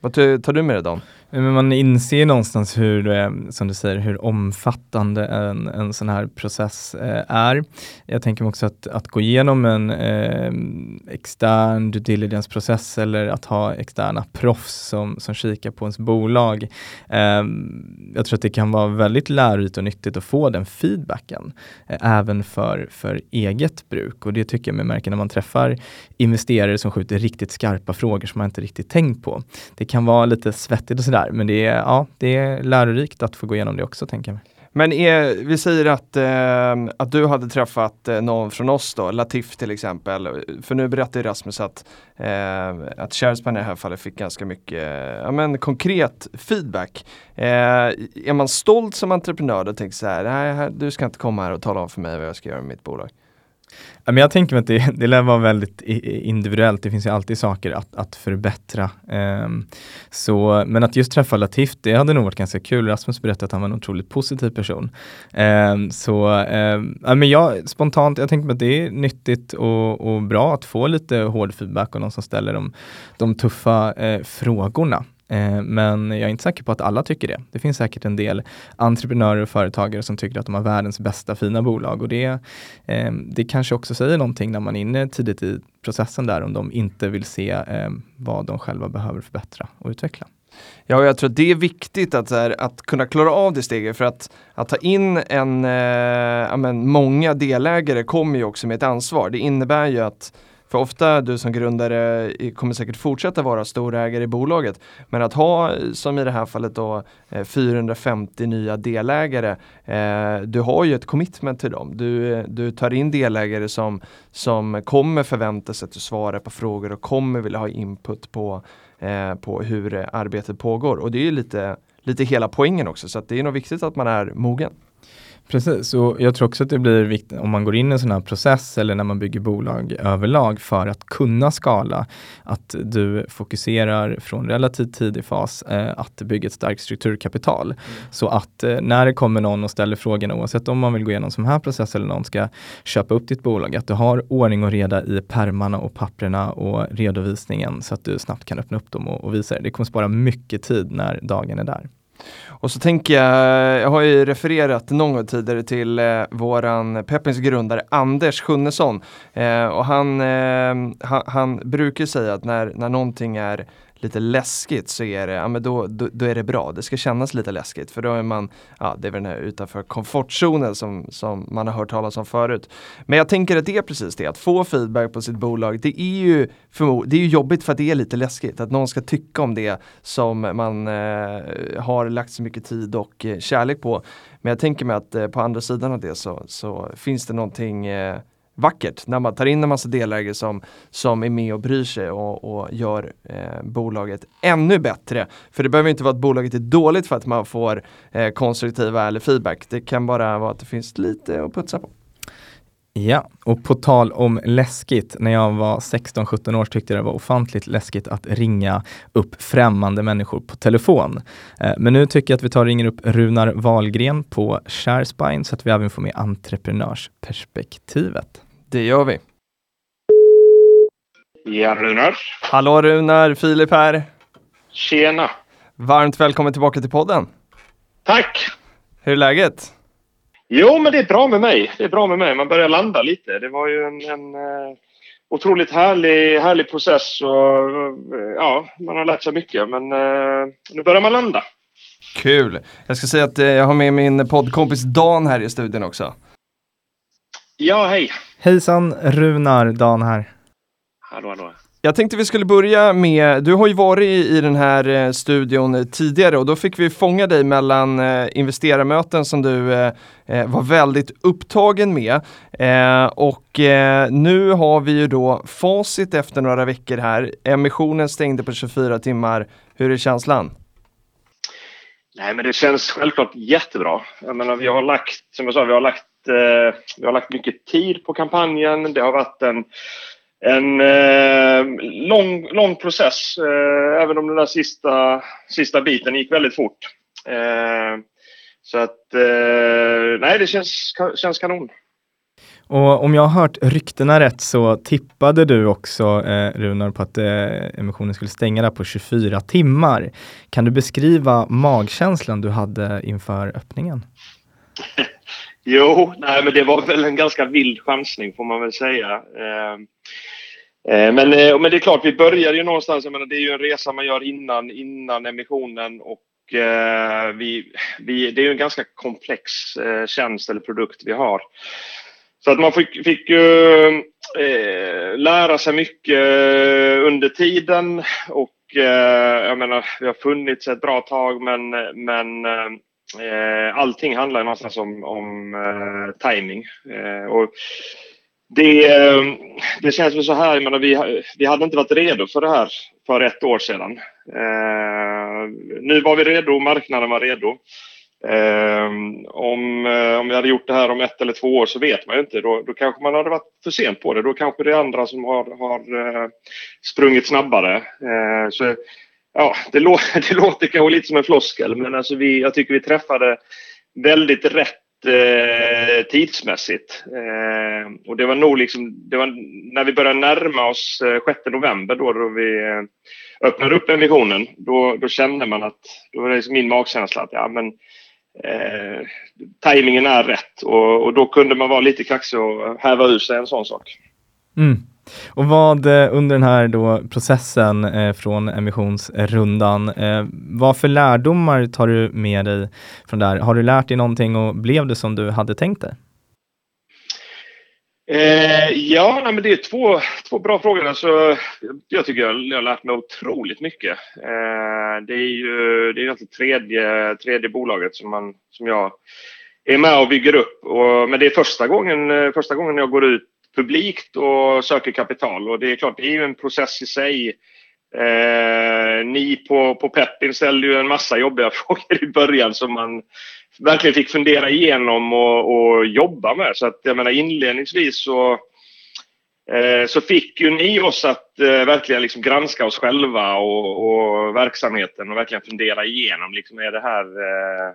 Vad tar du med dig Dan? Men man inser någonstans hur, som du säger, hur omfattande en, en sån här process eh, är. Jag tänker mig också att, att gå igenom en eh, extern due diligence-process eller att ha externa proffs som, som kikar på ens bolag. Eh, jag tror att det kan vara väldigt lärorikt och nyttigt att få den feedbacken, eh, även för, för eget bruk. Och det tycker jag mig märker när man träffar investerare som skjuter riktigt skarpa frågor som man inte riktigt tänkt på. Det kan vara lite svettigt och sådär, men det är, ja, det är lärorikt att få gå igenom det också, tänker jag mig. Men är, vi säger att, eh, att du hade träffat eh, någon från oss då, Latif till exempel. För nu berättade Rasmus att, eh, att Sharespan i det här fallet fick ganska mycket ja, men konkret feedback. Eh, är man stolt som entreprenör och tänker så här, nej du ska inte komma här och tala om för mig vad jag ska göra med mitt bolag. Men jag tänker mig att det, det lär vara väldigt individuellt. Det finns ju alltid saker att, att förbättra. Um, så, men att just träffa Latif, det hade nog varit ganska kul. Rasmus berättade att han var en otroligt positiv person. Um, så um, ja, men jag, spontant, jag tänker mig att det är nyttigt och, och bra att få lite hård feedback och någon som ställer de, de tuffa eh, frågorna. Eh, men jag är inte säker på att alla tycker det. Det finns säkert en del entreprenörer och företagare som tycker att de har världens bästa fina bolag och det, eh, det kanske också säger någonting när man är inne tidigt i processen där om de inte vill se eh, vad de själva behöver förbättra och utveckla. Ja, jag tror att det är viktigt att, här, att kunna klara av det steget för att, att ta in en, eh, men många delägare kommer ju också med ett ansvar. Det innebär ju att för ofta du som grundare kommer säkert fortsätta vara storägare i bolaget. Men att ha, som i det här fallet då, eh, 450 nya delägare. Eh, du har ju ett commitment till dem. Du, du tar in delägare som, som kommer förvänta sig att du svarar på frågor och kommer vilja ha input på, eh, på hur arbetet pågår. Och det är ju lite, lite hela poängen också. Så att det är nog viktigt att man är mogen. Precis, och jag tror också att det blir viktigt om man går in i en sån här process eller när man bygger bolag överlag för att kunna skala, att du fokuserar från relativt tidig fas eh, att bygga ett starkt strukturkapital. Så att eh, när det kommer någon och ställer frågorna, oavsett om man vill gå igenom sån här process eller någon ska köpa upp ditt bolag, att du har ordning och reda i permarna och papperna och redovisningen så att du snabbt kan öppna upp dem och, och visa det. Det kommer spara mycket tid när dagen är där. Och så tänker jag, jag har ju refererat någon gång tidigare till eh, våran Peppins grundare Anders Sjunnesson. Eh, och han, eh, han, han brukar säga att när, när någonting är lite läskigt så är det, ja, men då, då, då är det bra. Det ska kännas lite läskigt för då är man, ja det är väl den här utanför komfortzonen som, som man har hört talas om förut. Men jag tänker att det är precis det, att få feedback på sitt bolag, det är ju, det är ju jobbigt för att det är lite läskigt. Att någon ska tycka om det som man eh, har lagt så mycket tid och eh, kärlek på. Men jag tänker mig att eh, på andra sidan av det så, så finns det någonting eh, vackert när man tar in en massa delägare som, som är med och bryr sig och, och gör eh, bolaget ännu bättre. För det behöver inte vara att bolaget är dåligt för att man får eh, konstruktiva eller feedback. Det kan bara vara att det finns lite att putsa på. Ja, och på tal om läskigt, när jag var 16-17 år tyckte jag det var ofantligt läskigt att ringa upp främmande människor på telefon. Eh, men nu tycker jag att vi tar och ringer upp Runar Wahlgren på Sharespine så att vi även får med entreprenörsperspektivet. Det gör vi. Ja, Runar. Hallå Runar, Filip här. Tjena. Varmt välkommen tillbaka till podden. Tack. Hur är läget? Jo, men det är bra med mig. Det är bra med mig. Man börjar landa lite. Det var ju en, en eh, otroligt härlig, härlig process och eh, ja, man har lärt sig mycket. Men eh, nu börjar man landa. Kul! Jag ska säga att jag har med min poddkompis Dan här i studion också. Ja, hej. Hejsan Runar, Dan här. Hallå, hallå. Jag tänkte vi skulle börja med, du har ju varit i, den här eh, studion tidigare och då fick vi fånga dig mellan eh, investerarmöten som du eh, var väldigt upptagen med. Och nu har vi ju då facit efter några veckor här. Emissionen stängde på 24 timmar. Hur är känslan? Nej, men det känns självklart jättebra. Jag menar, vi har lagt, som jag sa, vi har lagt, vi har lagt mycket tid på kampanjen. Det har varit en, en eh, lång, lång process, eh, även om den där sista, sista biten gick väldigt fort. Eh, så att, eh, nej, det känns, känns kanon. Och om jag har hört ryktena rätt så tippade du också eh, Runar på att eh, emissionen skulle stänga där på 24 timmar. Kan du beskriva magkänslan du hade inför öppningen? Jo, nej, men det var väl en ganska vild chansning får man väl säga. Eh, eh, men, eh, men det är klart, vi började ju någonstans. Jag menar, det är ju en resa man gör innan, innan emissionen och vi, vi, det är ju en ganska komplex tjänst eller produkt vi har. Så att man fick, fick ju eh, lära sig mycket under tiden och jag menar, vi har funnits ett bra tag men, men Eh, allting handlar någonstans om, om eh, timing. Eh, och det, eh, det känns väl så här, jag menar, vi, vi hade inte varit redo för det här för ett år sedan. Eh, nu var vi redo, marknaden var redo. Eh, om, eh, om vi hade gjort det här om ett eller två år så vet man ju inte. Då, då kanske man hade varit för sent på det. Då kanske det är andra som har, har eh, sprungit snabbare. Eh, så ja, det, lå det låter kanske lite som en floskel, men alltså vi, jag tycker vi träffade väldigt rätt eh, tidsmässigt. Eh, och det var nog liksom, det var när vi började närma oss eh, 6 november då, då vi eh, öppnade upp emissionen, då, då kände man att, då var det liksom min magkänsla att ja men eh, tajmingen är rätt och, och då kunde man vara lite kaxig och häva ur sig en sån sak. Mm. Och vad eh, under den här då processen eh, från emissionsrundan, eh, vad för lärdomar tar du med dig från där? Har du lärt dig någonting och blev det som du hade tänkt dig? Eh, ja, nej, men det är två, två bra frågor. Alltså, jag tycker jag, jag har lärt mig otroligt mycket. Eh, det är ju det är alltså tredje, tredje bolaget som, man, som jag är med och bygger upp. Och, men det är första gången, eh, första gången jag går ut publikt och söker kapital. Och det är klart, det är ju en process i sig. Eh, ni på, på Peppin ställde ju en massa jobbiga frågor i början som man verkligen fick fundera igenom och, och jobba med. Så att jag menar inledningsvis så, eh, så fick ju ni oss att eh, verkligen liksom granska oss själva och, och, verksamheten och verkligen fundera igenom. Liksom, är det här, eh,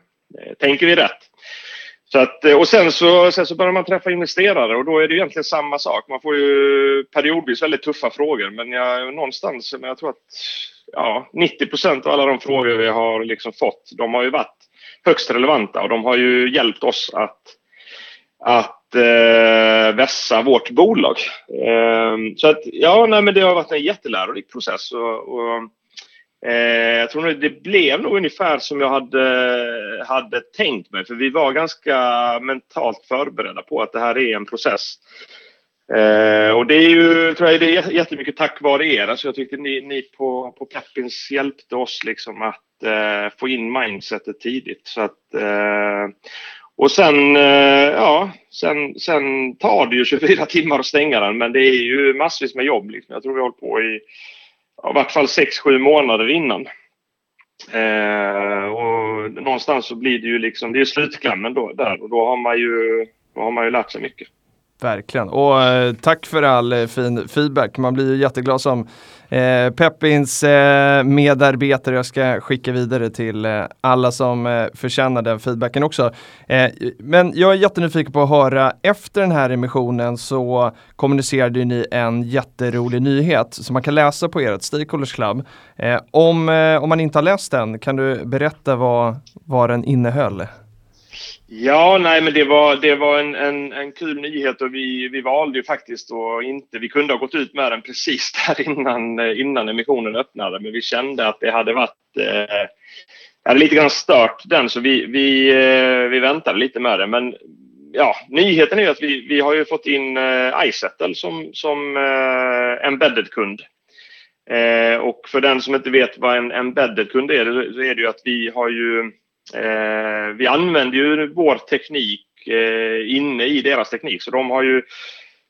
tänker vi rätt? Så att, eh, och sen så, sen så börjar man träffa investerare och då är det egentligen samma sak. Man får ju periodvis väldigt tuffa frågor men jag, någonstans, men jag tror att ja, 90 procent av alla de frågor vi har liksom fått, de har ju varit högst relevanta och de har ju hjälpt oss att, att eh, vässa vårt bolag. Eh, så att ja, nej, men det har varit en jättelärorik process. Och, och Eh, jag tror nog det blev nog ungefär som jag hade, hade tänkt mig. För vi var ganska mentalt förberedda på att det här är en process. Eh, och det är ju tror jag, det är jättemycket tack vare er. Alltså jag tyckte ni, ni på, på Peppins hjälpte oss liksom att eh, få in mindsetet tidigt. Så att, eh, och sen, eh, ja, sen, sen tar det ju 24 timmar att stänga den. Men det är ju massvis med jobb. Liksom. Jag tror vi har hållit på i i vart fall 6-7 månader innan. Eh, och någonstans så blir det ju liksom, det är slutklämmen då, där och då har man ju, då har man ju lärt sig mycket. Verkligen och eh, tack för all eh, fin feedback. Man blir ju jätteglad som eh, Peppins eh, medarbetare. Jag ska skicka vidare till eh, alla som eh, förtjänar den feedbacken också. Eh, men jag är jättenyfiken på att höra, efter den här emissionen så kommunicerade ni en jätterolig nyhet som man kan läsa på ert Stakeholders Club. Eh, om, eh, om man inte har läst den, kan du berätta vad, vad den innehöll? Ja, nej, men det var, det var en, en, en kul nyhet och vi, vi valde ju faktiskt att inte... Vi kunde ha gått ut med den precis där innan, innan emissionen öppnade, men vi kände att det hade varit... Eh, hade lite grann stört den, så vi, vi, eh, vi väntade lite med det. Men ja, nyheten är ju att vi, vi har ju fått in eh, iSettle som, som eh, embedded-kund. Eh, och för den som inte vet vad en embedded-kund är, så är det ju att vi har ju Eh, vi använder ju vår teknik eh, inne i deras teknik, så de har ju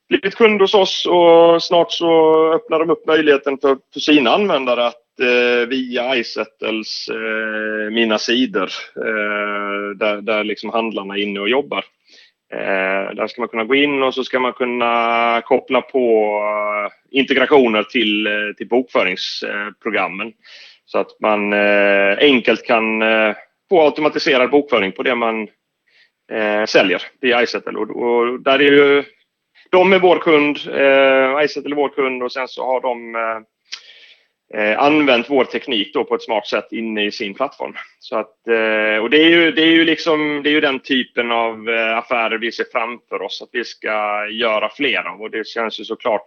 blivit kund hos oss och snart så öppnar de upp möjligheten för, för sina användare att eh, via iSettles eh, mina sidor eh, där, där liksom handlarna är inne och jobbar. Eh, där ska man kunna gå in och så ska man kunna koppla på eh, integrationer till, eh, till bokföringsprogrammen så att man eh, enkelt kan eh, få automatiserad bokföring på det man eh, säljer via iSettle. Och, och, där är ju de är vår kund, eh, Izettle är vår kund och sen så har de eh, eh, använt vår teknik då på ett smart sätt inne i sin plattform. Så att, eh, och det är, ju, det, är ju liksom, det är ju den typen av eh, affärer vi ser framför oss att vi ska göra fler av och det känns ju såklart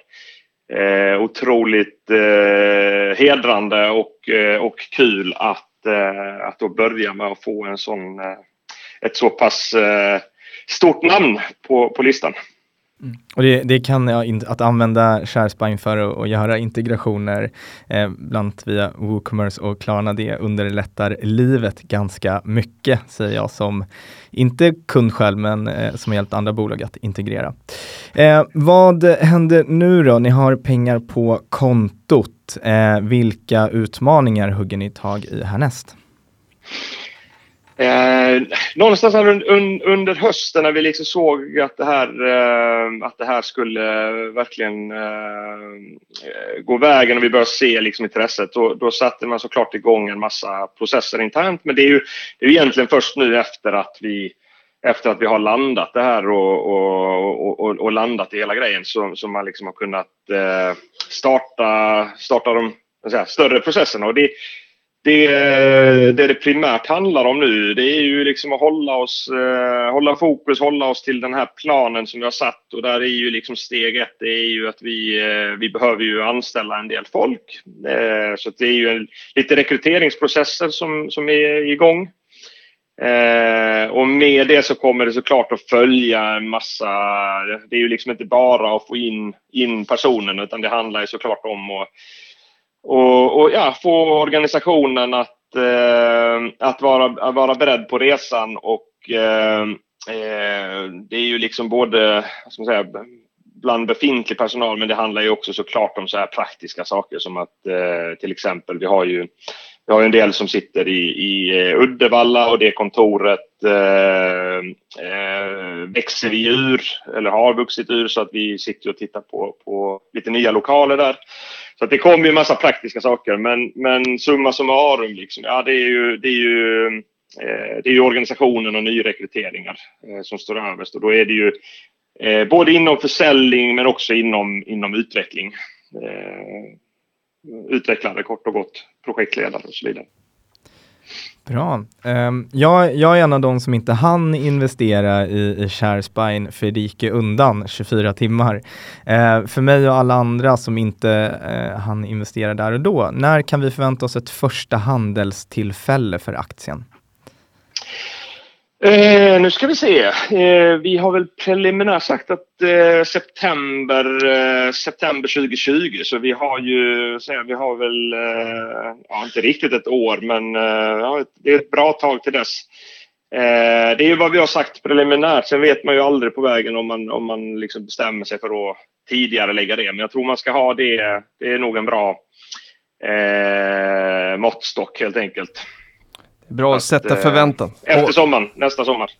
eh, otroligt eh, hedrande och, eh, och kul att, eh, att då börja med att få en sån, eh, ett så pass eh, stort namn på, på listan. Mm. Och det, det, kan ja, in, att använda ShareSpine för att, att göra integrationer, eh, bland annat via WooCommerce och Klarna, det underlättar livet ganska mycket, säger jag som inte kund själv, men eh, som har hjälpt andra bolag att integrera. Eh, vad händer nu då? Ni har pengar på kontot. Eh, vilka utmaningar hugger ni tag i härnäst? Eh, någonstans un, un, under hösten när vi liksom såg att det här, eh, att det här skulle verkligen eh, gå vägen och vi började se liksom intresset, då, då satte man såklart igång en massa processer internt. Men det är ju det är egentligen först nu efter att vi efter att vi har landat det här och, och, och, och landat i hela grejen så, så man liksom har kunnat eh, starta, starta de säga, större processerna. Och det, det, det det primärt handlar om nu det är ju liksom att hålla oss, eh, hålla fokus, hålla oss till den här planen som vi har satt och där är ju liksom steg ett, det är ju att vi, eh, vi behöver ju anställa en del folk. Eh, så det är ju en, lite rekryteringsprocesser som, som är igång. Eh, och med det så kommer det såklart att följa en massa, det är ju liksom inte bara att få in, in personen utan det handlar ju såklart om att och, och ja, få organisationen att, eh, att vara, vara beredd på resan och eh, eh, det är ju liksom både, vad ska man säga, bland befintlig personal men det handlar ju också såklart om så här praktiska saker som att eh, till exempel vi har ju vi har en del som sitter i, i eh, Uddevalla och det kontoret eh, eh växer vi ur, eller har vuxit ur, så att vi sitter och tittar på, på lite nya lokaler där. Så att det kommer ju en massa praktiska saker, men, men summa summarum, liksom, ja, det, är ju, det, är ju, eh, det är ju organisationen och nyrekryteringar eh, som står överst. Och då är det ju eh, både inom försäljning men också inom, inom utveckling. Eh, utvecklare kort och gott, projektledare och så vidare. Bra. Um, jag, jag är en av de som inte hann investera i, i ShareSpine för det gick undan 24 timmar. Uh, för mig och alla andra som inte uh, hann investera där och då, när kan vi förvänta oss ett första handelstillfälle för aktien? Eh, nu ska vi se. Eh, vi har väl preliminärt sagt att eh, september, eh, september 2020 så vi har ju, säga, vi har väl, eh, ja, inte riktigt ett år men eh, ja, det är ett bra tag till dess. Eh, det är ju vad vi har sagt preliminärt. Sen vet man ju aldrig på vägen om man, om man liksom bestämmer sig för att tidigare lägga det. Men jag tror man ska ha det. Det är nog en bra eh, måttstock helt enkelt. Bra att sätta eh, förväntan. Efter sommaren, nästa sommar.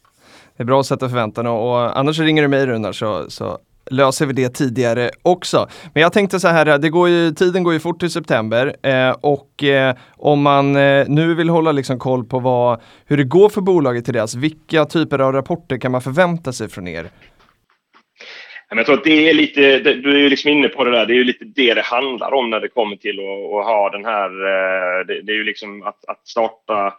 Det är bra att sätta förväntan och, och annars ringer du mig Runar så, så löser vi det tidigare också. Men jag tänkte så här, det går ju, tiden går ju fort till september eh, och eh, om man eh, nu vill hålla liksom koll på vad, hur det går för bolaget till dess, vilka typer av rapporter kan man förvänta sig från er? Jag tror att det är lite, du är ju liksom inne på det där, det är ju lite det det handlar om när det kommer till att, att ha den här, eh, det, det, är ju liksom att, att starta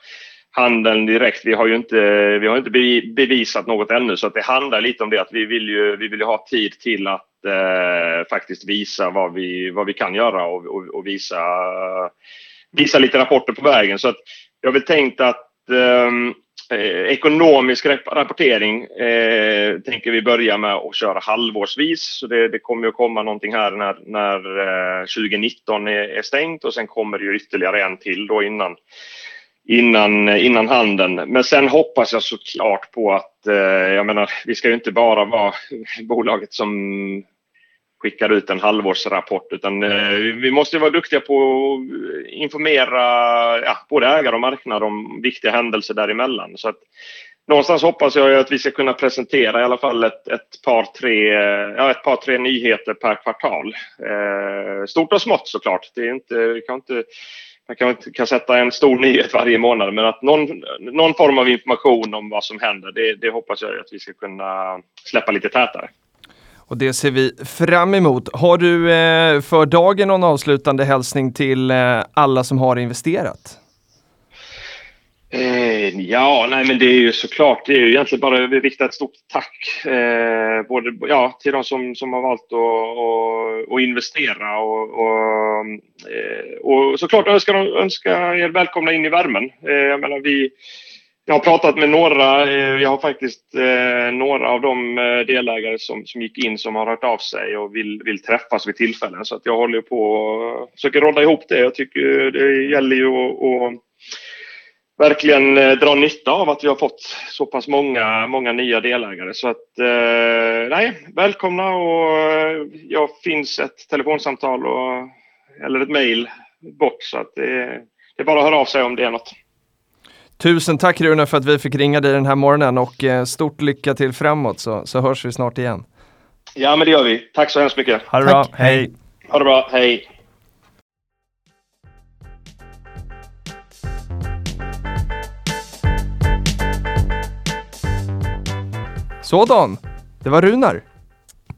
handeln direkt. Vi har ju inte, vi har inte bevisat något ännu så att det handlar lite om det att vi vill ju, vi vill ha tid till att eh, faktiskt visa vad vi, vad vi kan göra och, och, och, visa, visa lite rapporter på vägen. Så att jag har väl tänkt att eh, Eh, ekonomisk rapportering eh, tänker vi börja med att köra halvårsvis. Så det, det kommer att komma någonting här när, när eh, 2019 är, är, stängt och sen kommer det ju ytterligare en till då innan, innan, eh, innan handeln. Men sen hoppas jag såklart på att, eh, jag menar, vi ska ju inte bara vara bolaget som skickar ut en halvårsrapport utan eh, vi måste vara duktiga på att informera ja, både ägare och marknad om viktiga händelser däremellan. Så att, någonstans hoppas jag att vi ska kunna presentera i alla fall ett, ett, par, tre, ja, ett par tre nyheter per kvartal. Eh, stort och smått såklart. Det är inte, vi kan inte, man kan inte kan sätta en stor nyhet varje månad men att någon, någon form av information om vad som händer det, det hoppas jag att vi ska kunna släppa lite tätare. Och det ser vi fram emot. Har du eh, för dagen någon avslutande hälsning till eh, alla som har investerat? Eh, ja, nej men det är ju såklart, det är ju egentligen bara att rikta ett stort tack eh, både, ja, till de som, som har valt att, att, att investera och, och, eh, och såklart önska, önska er välkomna in i värmen. Eh, jag menar vi jag har pratat med några, eh, jag har faktiskt eh, några av de eh, delägare som, som gick in som har hört av sig och vill, vill träffas vid tillfällen. Så att jag håller på och försöker råda ihop det. Jag tycker det gäller ju att, att verkligen eh, dra nytta av att vi har fått så pass många, många nya delägare. Så att, nej, välkomna och jag finns ett telefonsamtal och, eller ett mejl bort så att det, det är bara att höra av sig om det är något. Tusen tack Rune för att vi fick ringa dig den här morgonen och eh, stort lycka till framåt så, så hörs vi snart igen. Ja men det gör vi. Tack så hemskt mycket. Ha det bra, hej! Ha det bra, hej! Sådan, det var Runar.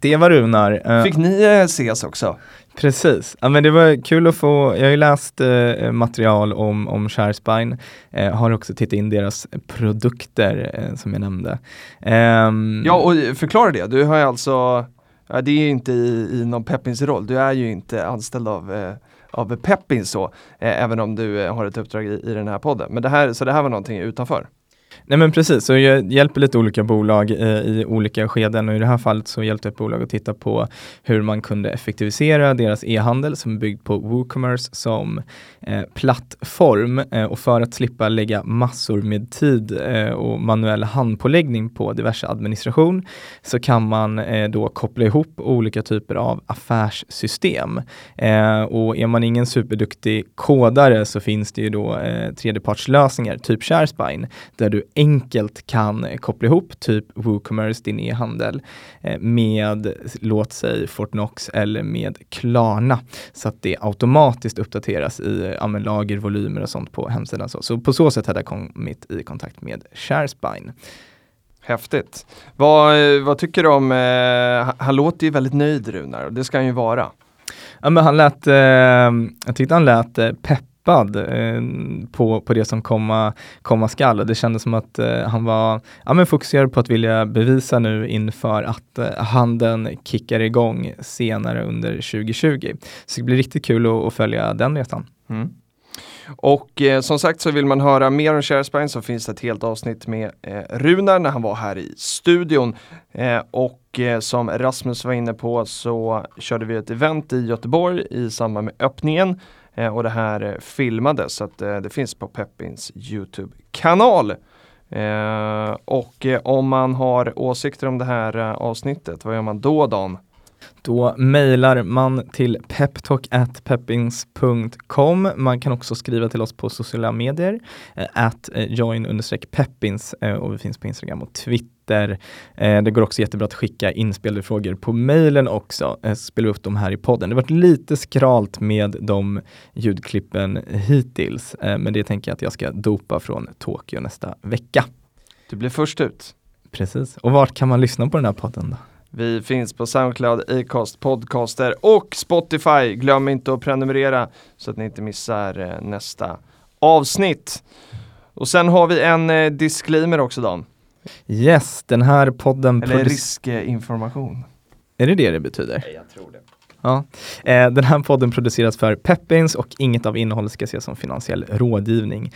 Det var Runar. Eh, Fick ni eh, ses också? Precis, ja, men det var kul att få, jag har ju läst eh, material om, om Sharespine, eh, har också tittat in deras produkter eh, som jag nämnde. Um, ja och förklara det, du har ju alltså, det är ju inte i, i någon Peppins roll, du är ju inte anställd av eh, av Peppins så, eh, även om du har ett uppdrag i, i den här podden. Men det här, så det här var någonting utanför? Nej men precis, så jag hjälper lite olika bolag eh, i olika skeden och i det här fallet så hjälpte jag ett bolag att titta på hur man kunde effektivisera deras e-handel som är byggd på WooCommerce som eh, plattform eh, och för att slippa lägga massor med tid eh, och manuell handpåläggning på diverse administration så kan man eh, då koppla ihop olika typer av affärssystem. Eh, och är man ingen superduktig kodare så finns det ju då eh, tredjepartslösningar, typ ShareSpine, där du enkelt kan koppla ihop typ WooCommerce, din e-handel, eh, med låt säg Fortnox eller med Klarna så att det automatiskt uppdateras i ja, lagervolymer och sånt på hemsidan. Så, så på så sätt hade jag kommit i kontakt med ShareSpine. Häftigt. Vad, vad tycker du om, eh, han låter ju väldigt nöjd Runar och det ska han ju vara. Ja men han lät, eh, jag tyckte han lät eh, pepp peppad eh, på, på det som komma, komma skall. Och det kändes som att eh, han var ja, men fokuserad på att vilja bevisa nu inför att eh, handeln kickar igång senare under 2020. Så det blir riktigt kul att, att följa den resan. Mm. Och eh, som sagt så vill man höra mer om ShareSpine så finns det ett helt avsnitt med eh, Runar när han var här i studion. Eh, och eh, som Rasmus var inne på så körde vi ett event i Göteborg i samband med öppningen Eh, och det här eh, filmades så att eh, det finns på Peppins Youtube-kanal. Eh, och om man har åsikter om det här avsnittet, vad gör man då Dan? Då mejlar man till peptalk.peppins.com. Man kan också skriva till oss på sociala medier, at join-peppins och vi finns på Instagram och Twitter Twitter. Eh, det går också jättebra att skicka inspelade frågor på mejlen också. Eh, spelar upp dem här i podden. Det har varit lite skralt med de ljudklippen hittills, eh, men det tänker jag att jag ska dopa från Tokyo nästa vecka. Du blir först ut. Precis. Och vart kan man lyssna på den här podden då? Vi finns på Soundcloud, Acast, Podcaster och Spotify. Glöm inte att prenumerera så att ni inte missar eh, nästa avsnitt. Och sen har vi en disclaimer också Dan. Yes, den här podden... Eller riskinformation. Är det det det betyder? Nej, jag tror det. Ja. Eh, den här podden produceras för Peppins och inget av innehållet ska ses som finansiell rådgivning.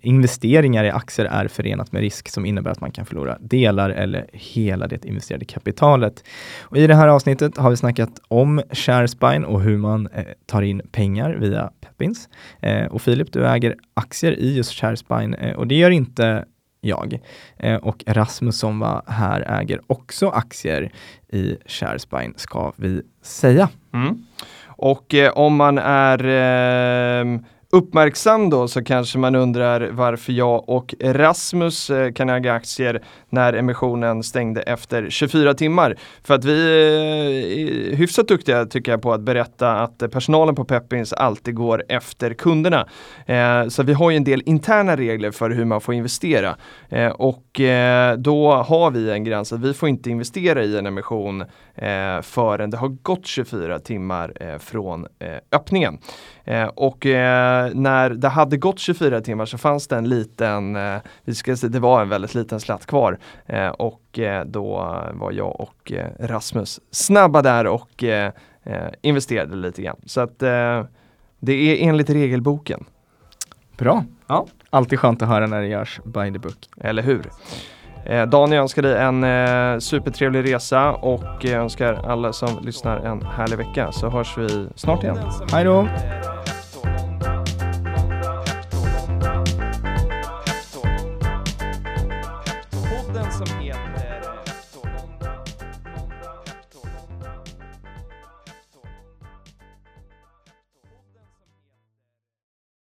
investeringar i aktier är förenat med risk som innebär att man kan förlora delar eller hela det investerade kapitalet. Och I det här avsnittet har vi snackat om ShareSpine och hur man eh, tar in pengar via Peppins. Eh, och Filip, du äger aktier i just ShareSpine eh, och det gör inte jag. Eh, och Rasmus som var här äger också aktier i Sharespine ska vi säga. Mm. Och eh, om man är eh, uppmärksam då så kanske man undrar varför jag och Rasmus eh, kan äga aktier när emissionen stängde efter 24 timmar. För att vi eh, är hyfsat duktiga tycker jag på att berätta att personalen på Peppins alltid går efter kunderna. Eh, så vi har ju en del interna regler för hur man får investera. Och då har vi en gräns att vi får inte investera i en emission eh, förrän det har gått 24 timmar eh, från eh, öppningen. Eh, och eh, när det hade gått 24 timmar så fanns det en liten, eh, vi ska säga, det var en väldigt liten slatt kvar och då var jag och Rasmus snabba där och investerade lite grann. Så att det är enligt regelboken, Bra. Ja. Alltid skönt att höra när det görs by the book. eller hur? Eh, Daniel önskar dig en eh, supertrevlig resa och eh, önskar alla som lyssnar en härlig vecka så hörs vi snart igen. Hej då!